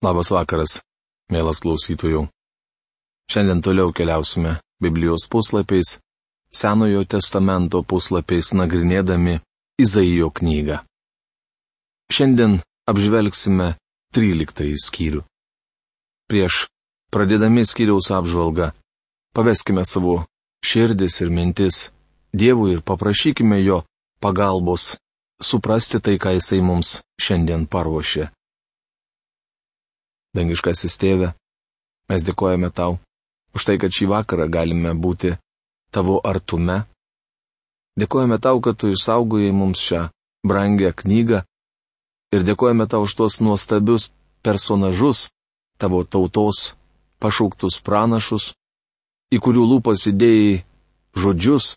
Labas vakaras, mielas klausytojų. Šiandien toliau keliausime Biblijos puslapiais, Senojo testamento puslapiais nagrinėdami Izaijo knygą. Šiandien apžvelgsime 13 skyrių. Prieš pradėdami skyriaus apžvalgą, paveskime savo širdis ir mintis Dievui ir paprašykime jo pagalbos suprasti tai, ką jisai mums šiandien paruošė. Dangiškasis tėve, mes dėkojame tau už tai, kad šį vakarą galime būti tavo artume. Dėkojame tau, kad tu išsaugojai mums šią brangę knygą ir dėkojame tau už tuos nuostabius personažus, tavo tautos pašauktus pranašus, į kurių lūpas įdėjai žodžius.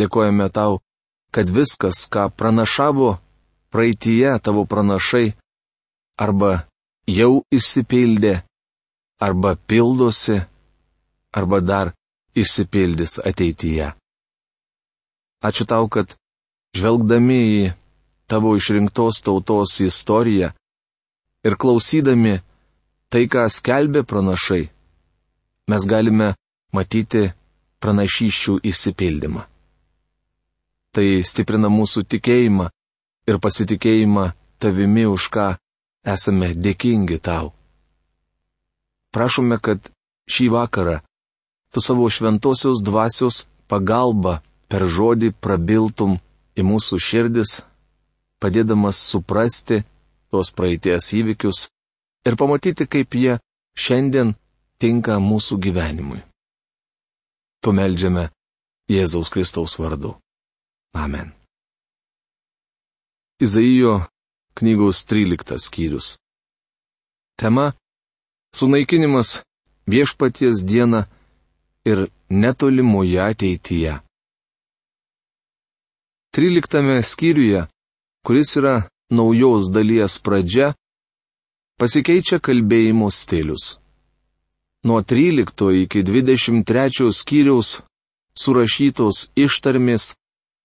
Dėkojame tau, kad viskas, ką pranašavo praeitie tavo pranašai, arba jau išsipildė, arba pildosi, arba dar išsipildys ateityje. Ačiū tau, kad žvelgdami į tavo išrinktos tautos istoriją ir klausydami tai, ką skelbė pranašai, mes galime matyti pranašyščių išsipildymą. Tai stiprina mūsų tikėjimą ir pasitikėjimą tavimi, už ką Esame dėkingi tau. Prašome, kad šį vakarą tu savo šventosios dvasios pagalba per žodį prabiltum į mūsų širdis, padėdamas suprasti tos praeities įvykius ir pamatyti, kaip jie šiandien tinka mūsų gyvenimui. Tu melžiame Jėzaus Kristaus vardu. Amen. Izaijo knygos 13 skyrius. Tema - sunaikinimas viešpaties dieną ir netolimoje ateityje. 13 skyriuje, kuris yra naujos dalies pradžia, pasikeičia kalbėjimo stilius. Nuo 13 iki 23 skyriaus surašytos ištarmės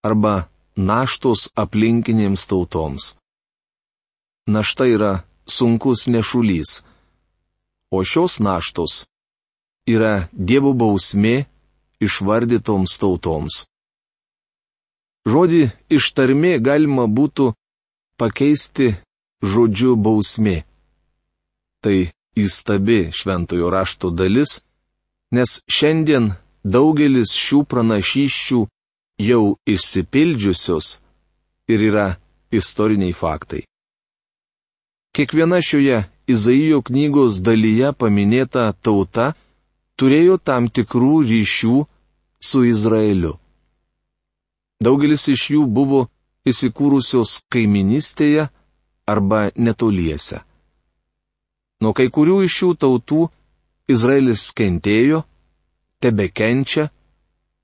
arba naštos aplinkinėms tautoms našta yra sunkus nešulys, o šios naštos yra Dievo bausmė išvardytoms tautoms. Žodį ištarmė galima būtų pakeisti žodžiu bausmė. Tai įstabi šventojo rašto dalis, nes šiandien daugelis šių pranašyščių jau išsipildžiusios ir yra istoriniai faktai. Kiekviena šioje Izaijo knygos dalyje paminėta tauta turėjo tam tikrų ryšių su Izraeliu. Daugelis iš jų buvo įsikūrusios kaiminystėje arba netoliese. Nuo kai kurių iš šių tautų Izraelis kentėjo, tebe kenčia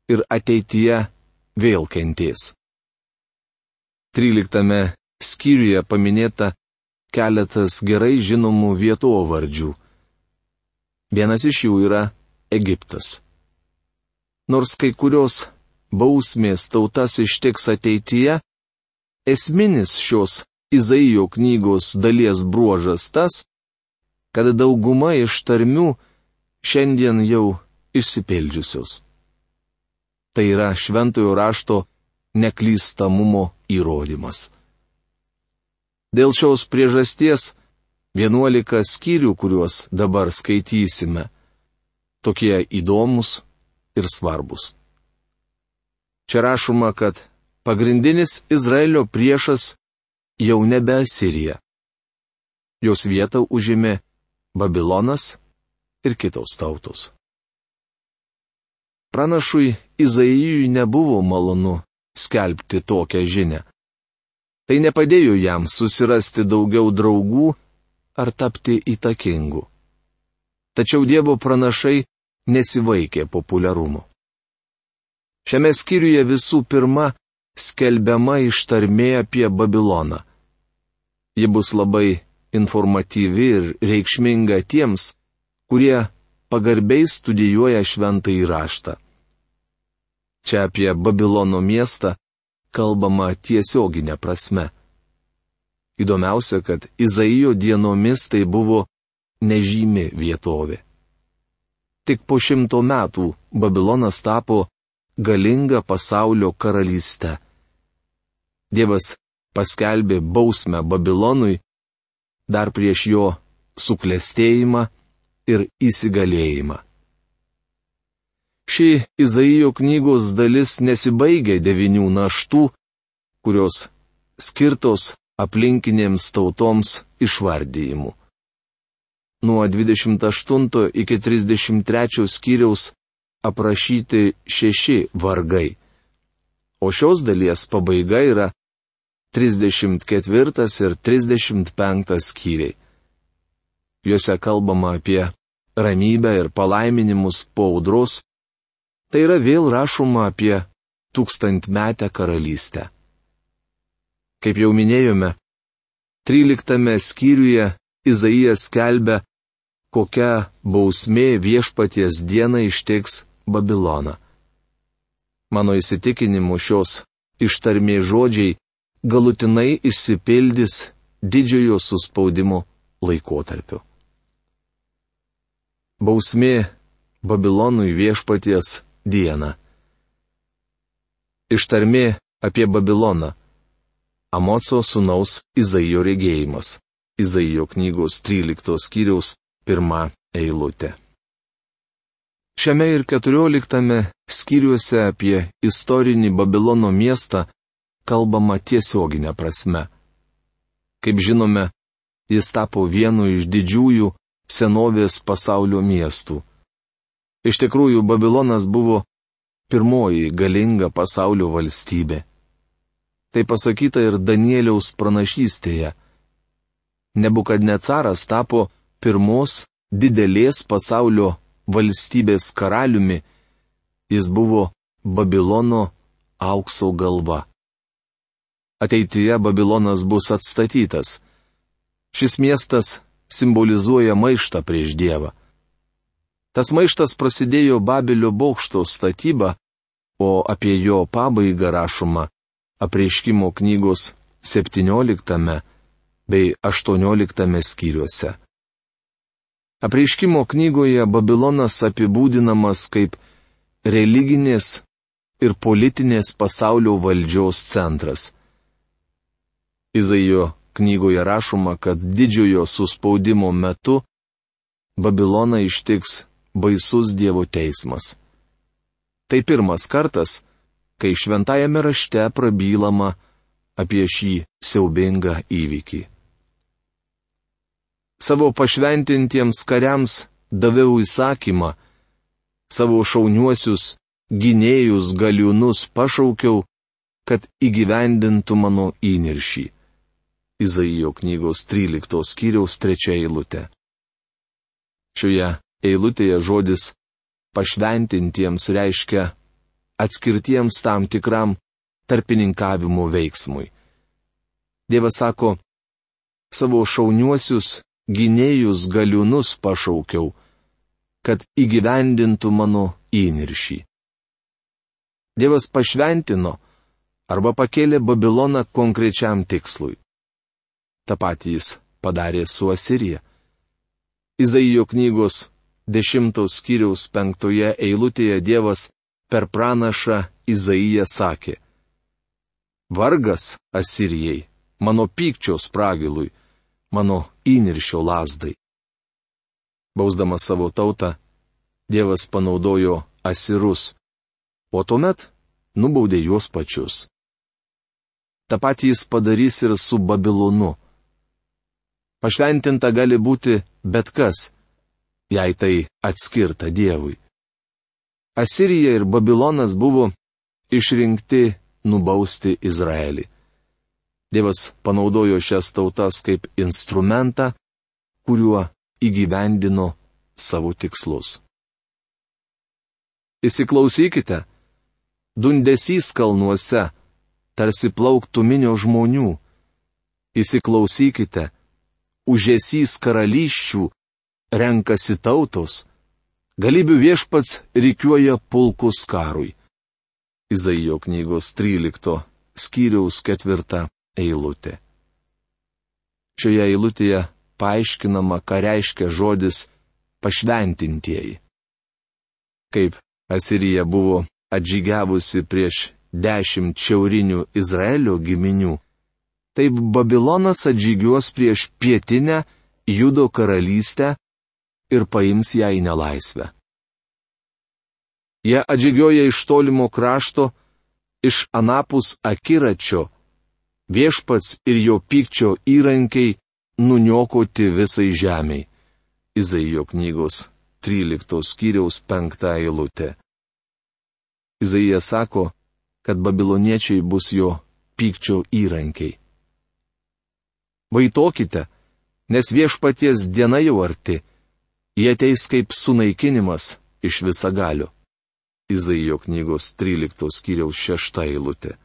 ir ateityje vėl kentės. 13 skyriuje paminėta keletas gerai žinomų vietovardžių. Vienas iš jų yra Egiptas. Nors kai kurios bausmės tautas ištiks ateityje, esminis šios Izaijo knygos dalies bruožas tas, kad dauguma iš tarmių šiandien jau išsipildžiusios. Tai yra šventojo rašto neklystamumo įrodymas. Dėl šios priežasties 11 skyrių, kuriuos dabar skaitysime, tokie įdomus ir svarbus. Čia rašoma, kad pagrindinis Izraelio priešas jau nebe Sirija. Jos vietą užėmė Babilonas ir kitos tautos. Pranašui Izaijui nebuvo malonu skelbti tokią žinę. Tai nepadėjo jam susirasti daugiau draugų ar tapti įtakingu. Tačiau Dievo pranašai nesivaikė populiarumo. Šiame skyriuje visų pirma skelbiama ištarmė apie Babiloną. Ji bus labai informatyvi ir reikšminga tiems, kurie pagarbiai studijuoja šventą įraštą. Čia apie Babilono miestą kalbama tiesioginė prasme. Įdomiausia, kad Izaijo dienomis tai buvo nežymi vietovė. Tik po šimto metų Babilonas tapo galinga pasaulio karalystė. Dievas paskelbė bausmę Babilonui dar prieš jo suklestėjimą ir įsigalėjimą. Ši Izaijo knygos dalis nesibaigia devinių naštų, kurios skirtos aplinkinėms tautoms išvardyjimu. Nuo 28 iki 33 skyriaus aprašyti šeši vargai, o šios dalies pabaiga yra 34 ir 35 skyriai. Juose kalbama apie ramybę ir palaiminimus po audros, tai yra vėl rašoma apie tūkstantmetę karalystę. Kaip jau minėjome, 13 skyriuje Izaijas skelbia, kokia bausmė viešpaties dieną ištiks Babiloną. Mano įsitikinimu šios ištarmė žodžiai galutinai išsipildys didžiojo suspaudimo laikotarpiu. Bausmė Babilonui viešpaties dieną. Ištarmė apie Babiloną. Amoco sunaus Izaijo regėjimas. Izaijo knygos 13 skyriaus 1 eilutė. Šiame ir 14 skyriuose apie istorinį Babilono miestą kalbama tiesioginė prasme. Kaip žinome, jis tapo vienu iš didžiųjų senovės pasaulio miestų. Iš tikrųjų, Babilonas buvo pirmoji galinga pasaulio valstybė. Tai pasakyta ir Danieliaus pranašystėje. Nebukadnecaras tapo pirmos didelės pasaulio valstybės karaliumi, jis buvo Babilono aukso galva. Ateityje Babilonas bus atstatytas. Šis miestas simbolizuoja maištą prieš Dievą. Tas maištas prasidėjo Babilio bokšto statyba, o apie jo pabaigą rašoma apreiškimo knygos 17 bei 18 skyriuose. Apreiškimo knygoje Babilonas apibūdinamas kaip religinės ir politinės pasaulio valdžios centras. Izaijo knygoje rašoma, kad didžiojo suspaudimo metu Babiloną ištiks baisus Dievo teismas. Tai pirmas kartas, kai šventajame rašte prabylama apie šį siaubingą įvykį. Savo pašventintiems kariams daviau įsakymą, savo šauniuosius gynėjus galiūnus pašaukiau, kad įgyvendintų mano įniršį. Izaijo knygos 13 skyriaus 3 eilutė. Šioje eilutėje žodis pašventintiems reiškia atskirtiems tam tikram tarpininkavimo veiksmui. Dievas sako, savo šauniuosius gynėjus galiūnus pašaukiau, kad įgyvendintų mano įniršį. Dievas pašventino arba pakėlė Babiloną konkrečiam tikslui. Ta patys padarė su Asirija. Izaijo knygos dešimtos skyriaus penktoje eilutėje Dievas per pranašą Izaiją sakė. Vargas Asirijai, mano pykčio spragilui, mano įniršio lasdai. Bausdamas savo tautą, Dievas panaudojo Asirus, o tuomet nubaudė juos pačius. Ta patį jis padarys ir su Babilonu. Pašventinta gali būti bet kas, jei tai atskirta Dievui. Asirija ir Babilonas buvo išrinkti nubausti Izraelį. Dievas panaudojo šias tautas kaip instrumentą, kuriuo įgyvendino savo tikslus. Įsiklausykite, dundesys kalnuose, tarsi plauktų minio žmonių. Įsiklausykite, užėsys karalysčių, renkasi tautos Galybių viešpats reikiuoja pulkus karui. Izaijo knygos 13 skyriaus 4 eilutė. Šioje eilutėje paaiškinama, ką reiškia žodis pašventintieji. Kaip Asirija buvo atžygiavusi prieš dešimt šiaurinių Izraelio giminių, taip Babilonas atžygiuos prieš pietinę Judo karalystę ir paims ją į nelaisvę. Jie atžygioja iš tolimo krašto, iš anapus akiračio, viešpats ir jo pykčio įrankiai nuniokoti visai žemiai. Izaijo knygos 13 skyriaus 5 eilutė. Izaija sako, kad babiloniečiai bus jo pykčio įrankiai. Vaitokite, nes viešpaties diena jau arti, jie ateis kaip sunaikinimas iš visagalio. Izaijo knygos 13 skyriaus 6 eilutė.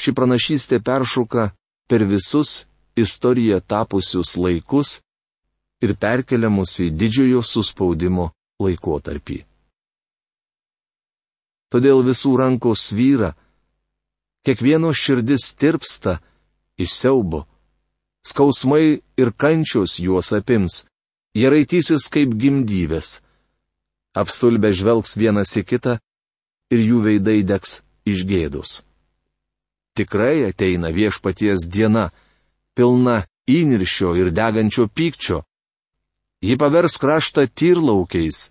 Ši pranašystė peršoka per visus istoriją tapusius laikus ir perkeliamus į didžiojo suspaudimo laikotarpį. Todėl visų rankos vyra, kiekvieno širdis tirpsta iš siaubo, skausmai ir kančios juos apims, jie raitysis kaip gimdyvės apstulbę žvelgs vienas į kitą ir jų veidai degs iš gėdos. Tikrai ateina viešpaties diena, pilna įniršio ir degančio pykčio. Ji pavers kraštą tyrlaukiais,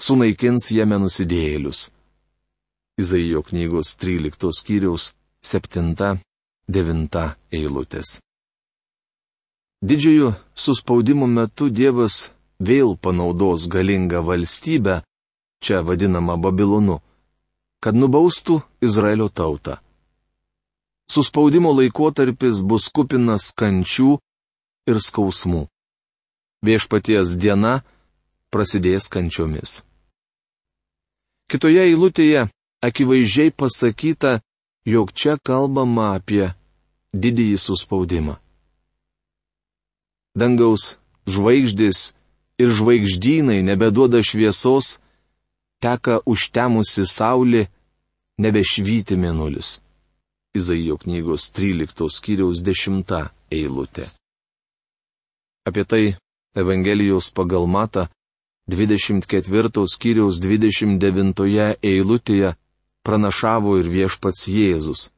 sunaikins jame nusidėjėlius. Izaijo knygos 13 skyriaus 7-9 eilutės. Didžiojo suspaudimo metu Dievas vėl panaudos galingą valstybę, čia vadinamą Babilonu, kad nubaustų Izraelio tautą. Suspaudimo laikotarpis bus kupinas kančių ir skausmų. Viešpaties diena prasidės kančiomis. Kitoje eilutėje akivaizdžiai pasakyta, jog čia kalbama apie didįjį suspaudimą. Dangaus žvaigždės ir žvaigždynai nebeduoda šviesos, teka užtemusi saulė, nebešvyti mėnulis. Izaijo knygos 13 skyriaus 10 eilutė. Apie tai Evangelijos pagal Mata 24 skyriaus 29 eilutėje pranašavo ir viešpats Jėzus.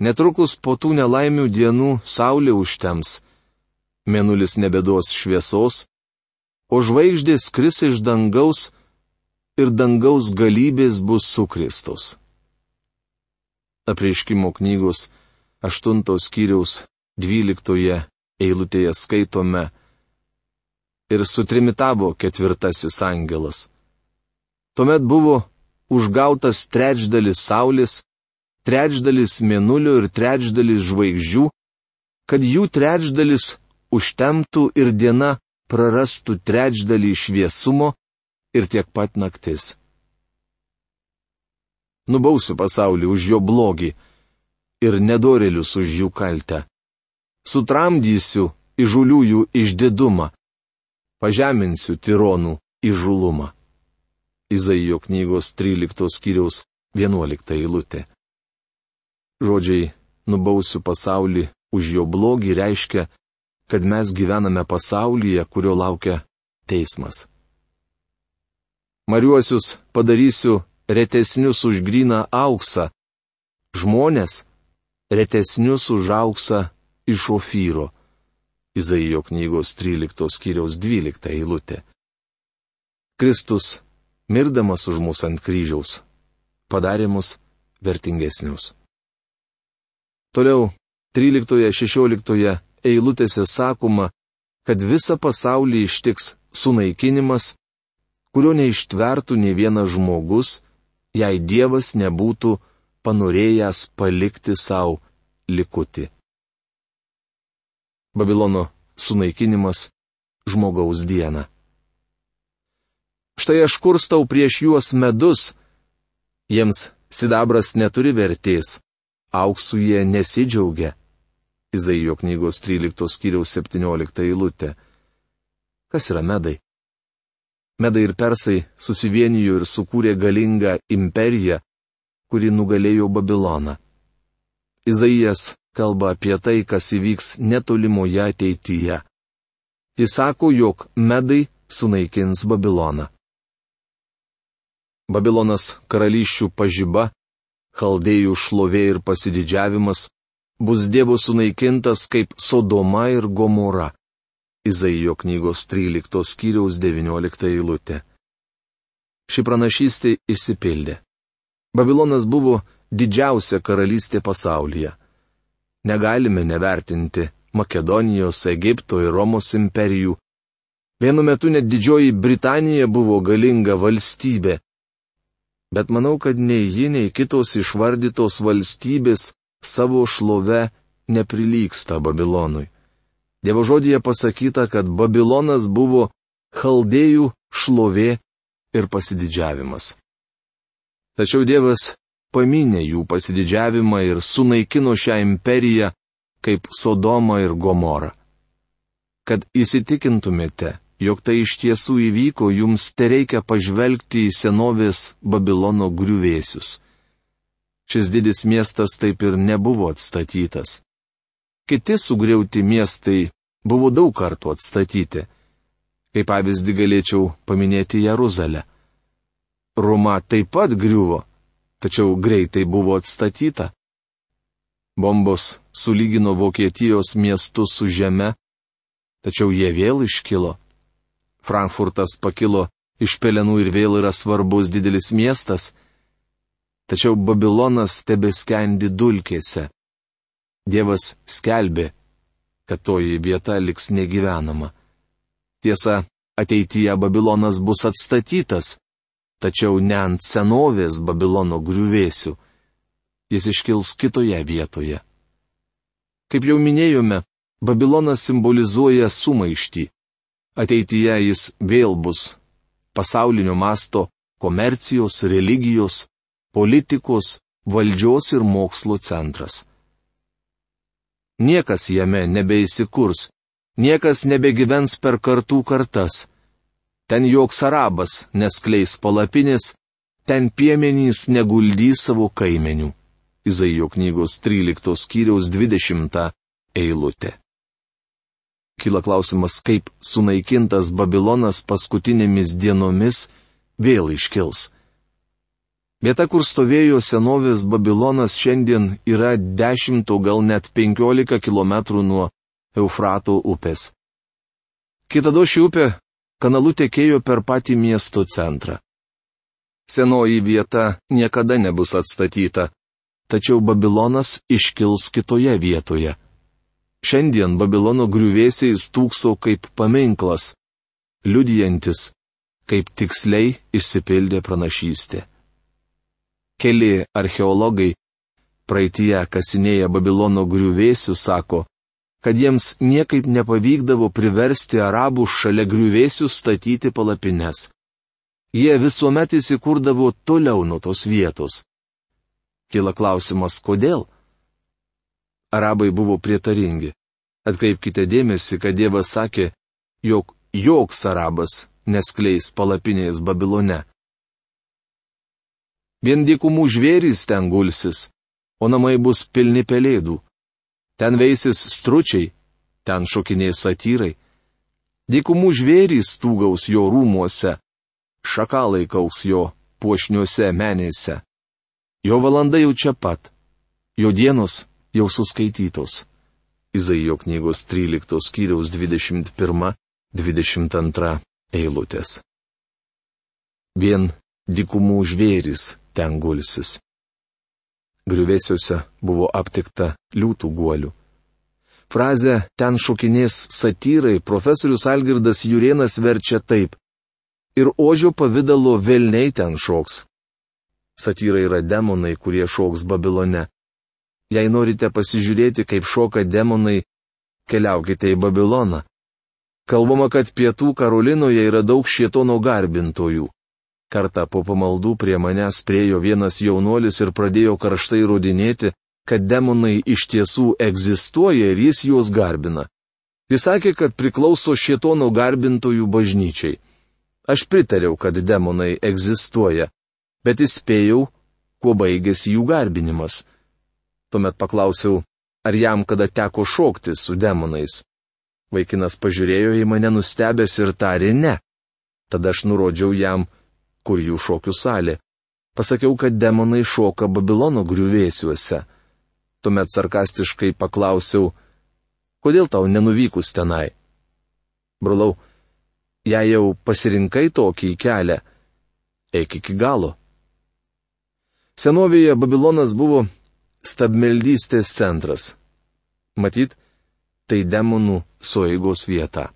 Netrukus po tų nelaimių dienų saulė užtems, mėnulis nebeduos šviesos, o žvaigždės kris iš dangaus ir dangaus galybės bus sukristos. Apreiškimo knygos 8 skyriaus 12 eilutėje skaitome ir sutrimitavo ketvirtasis angelas. Tuomet buvo užgautas trečdalis saulės, trečdalis mėnulio ir trečdalis žvaigždžių, kad jų trečdalis užtemtų ir diena prarastų trečdalį šviesumo ir tiek pat naktis. Nubausiu pasaulį už jo blogį ir nedorelius už jų kaltę. Sutramdysiu įžuliųjų išdidumą, pažeminsiu tironų įžulumą. Izaijo knygos 13 skyriaus 11 eilutė. Žodžiai nubausiu pasaulį už jo blogį reiškia, kad mes gyvename pasaulyje, kurio laukia teismas. Mariuosius padarysiu retesnius už gryną auksą, žmonės retesnius už auksą iš ofyro. Izaijo knygos 13 skyriaus 12 eilutė. Kristus, mirdamas už mus ant kryžiaus, padarė mus vertingesnius. Toliau 13-16 eilutėse sakoma, kad visą pasaulį ištiks sunaikinimas, kurio neištvertų ne vienas žmogus, jei Dievas nebūtų panorėjęs palikti savo likutį. Babilono sunaikinimas žmogaus diena. Štai aš kurstau prieš juos medus, jiems sidabras neturi vertės, auksų jie nesidžiaugia. Izaijo knygos 13 skyriaus 17 eilutė. Kas yra medai? Medai ir persai susivienijo ir sukūrė galingą imperiją, kuri nugalėjo Babiloną. Izaijas kalba apie tai, kas įvyks netolimoje ateityje. Jis sako, jog medai sunaikins Babiloną. Babilonas karalysčių pažyba, chaldėjų šlovė ir pasididžiavimas bus Dievo sunaikintas kaip Sodoma ir Gomora. Izaijo knygos 13 skyriaus 19 eilutė. Ši pranašystė išsipildė. Babilonas buvo didžiausia karalystė pasaulyje. Negalime nevertinti Makedonijos, Egipto ir Romos imperijų. Vienu metu net didžioji Britanija buvo galinga valstybė. Bet manau, kad nei ji, nei kitos išvardytos valstybės savo šlove neprilyksta Babilonui. Dievo žodėje pasakyta, kad Babilonas buvo chaldėjų šlovė ir pasididžiavimas. Tačiau Dievas paminė jų pasididžiavimą ir sunaikino šią imperiją kaip Sodomą ir Gomorą. Kad įsitikintumėte, jog tai iš tiesų įvyko, jums te reikia pažvelgti į senovės Babilono griuvėsius. Šis didis miestas taip ir nebuvo atstatytas. Kiti sugriauti miestai buvo daug kartų atstatyti. Kaip pavyzdį galėčiau paminėti Jeruzalę. Roma taip pat griuvo, tačiau greitai buvo atstatyta. Bombos sulygino Vokietijos miestus su žeme, tačiau jie vėl iškilo. Frankfurtas pakilo iš pelenų ir vėl yra svarbus didelis miestas, tačiau Babilonas tebeskendi dulkėse. Dievas skelbė, kad toji vieta liks negyvenama. Tiesa, ateityje Babilonas bus atstatytas, tačiau ne ant senovės Babilono griuvėsių. Jis iškils kitoje vietoje. Kaip jau minėjome, Babilonas simbolizuoja sumaištį. Ateityje jis vėl bus pasaulinio masto komercijos, religijos, politikos, valdžios ir mokslo centras. Niekas jame nebeįsikurs, Niekas nebegyvens per kartų kartas. Ten joks arabas neskleis palapinės, ten piemenys neguldys savo kaimenių. Izaijo knygos 13 skyriaus 20 eilutė. Kila klausimas, kaip sunaikintas Babilonas paskutinėmis dienomis vėl iškils. Vieta, kur stovėjo senovės Babilonas, šiandien yra 10, gal net 15 km nuo Eufrato upės. Kitado ši upė kanalu tekėjo per patį miesto centrą. Senoji vieta niekada nebus atstatyta, tačiau Babilonas iškils kitoje vietoje. Šiandien Babilono griuvėsiai stūkso kaip paminklas, liudijantis, kaip tiksliai išsipildė pranašystė. Keli archeologai praeitie kasinėję Babilono griuvėsių sako, kad jiems niekaip nepavykdavo priversti arabų šalia griuvėsių statyti palapines. Jie visuomet įsikurdavo toliau nuo tos vietos. Kila klausimas, kodėl? Arabai buvo prietaringi. Atkreipkite dėmesį, kad Dievas sakė, jog joks arabas neskleis palapinės Babilone. Vien dykumų žvėrys ten gulsis, o namai bus pilni pelėdų. Ten veisis stručiai, ten šokinės satyrai. Dykumų žvėrys stūgaus jo rūmuose, šakalai kauks jo puošniuose menėse. Jo valanda jau čia pat, jo dienos jau suskaitytos. Izaijo knygos 13 skyriaus 21-22 eilutės. Vien dykumų žvėris ten gulsis. Griuvėsiuose buvo aptikta liūtų guolių. Frazę ten šokinės satyrai profesorius Algirdas Jurienas verčia taip. Ir ožio pavydalo velniai ten šoks. Satyrai yra demonai, kurie šoks Babilone. Jei norite pasižiūrėti, kaip šoka demonai, keliaukite į Babiloną. Kalbama, kad pietų Karolinoje yra daug šietono garbintojų. Kartą po pamaldų prie manęs priejo vienas jaunuolis ir pradėjo karštai rodinėti, kad demonai iš tiesų egzistuoja ir jis juos garbina. Jis sakė, kad priklauso šietono garbintojų bažnyčiai. Aš pritariau, kad demonai egzistuoja, bet įspėjau, kuo baigėsi jų garbinimas. Tuomet paklausiau, ar jam kada teko šokti su demonais. Vaikinas pažiūrėjo į mane nustebęs ir tarė ne. Tada aš nurodžiau jam, kur jų šokių salė. Pasakiau, kad demonai šoka Babilono griuvėsiuose. Tuomet sarkastiškai paklausiau, kodėl tau nenuvykus tenai? Brolau, jei jau pasirinkai tokį kelią, eik iki galo. Senovėje Babilonas buvo stabmeldystės centras. Matyt, tai demonų sueigos vieta.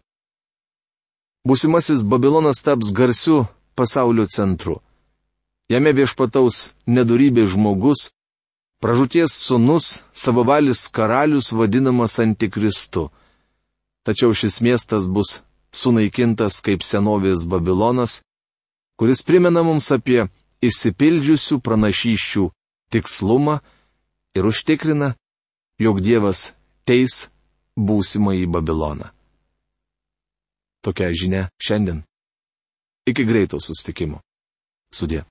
Būsimasis Babilonas taps garsiu pasaulio centru. Jame viešpataus nedorybė žmogus, pražūties sunus, savavalis karalius vadinamas antikristu. Tačiau šis miestas bus sunaikintas kaip senovės Babilonas, kuris primena mums apie išsipildžiusių pranašyščių tikslumą ir užtikrina, jog Dievas teis būsimą į Babiloną. Tokia žinia šiandien. Iki greito sustikimo. Sudė.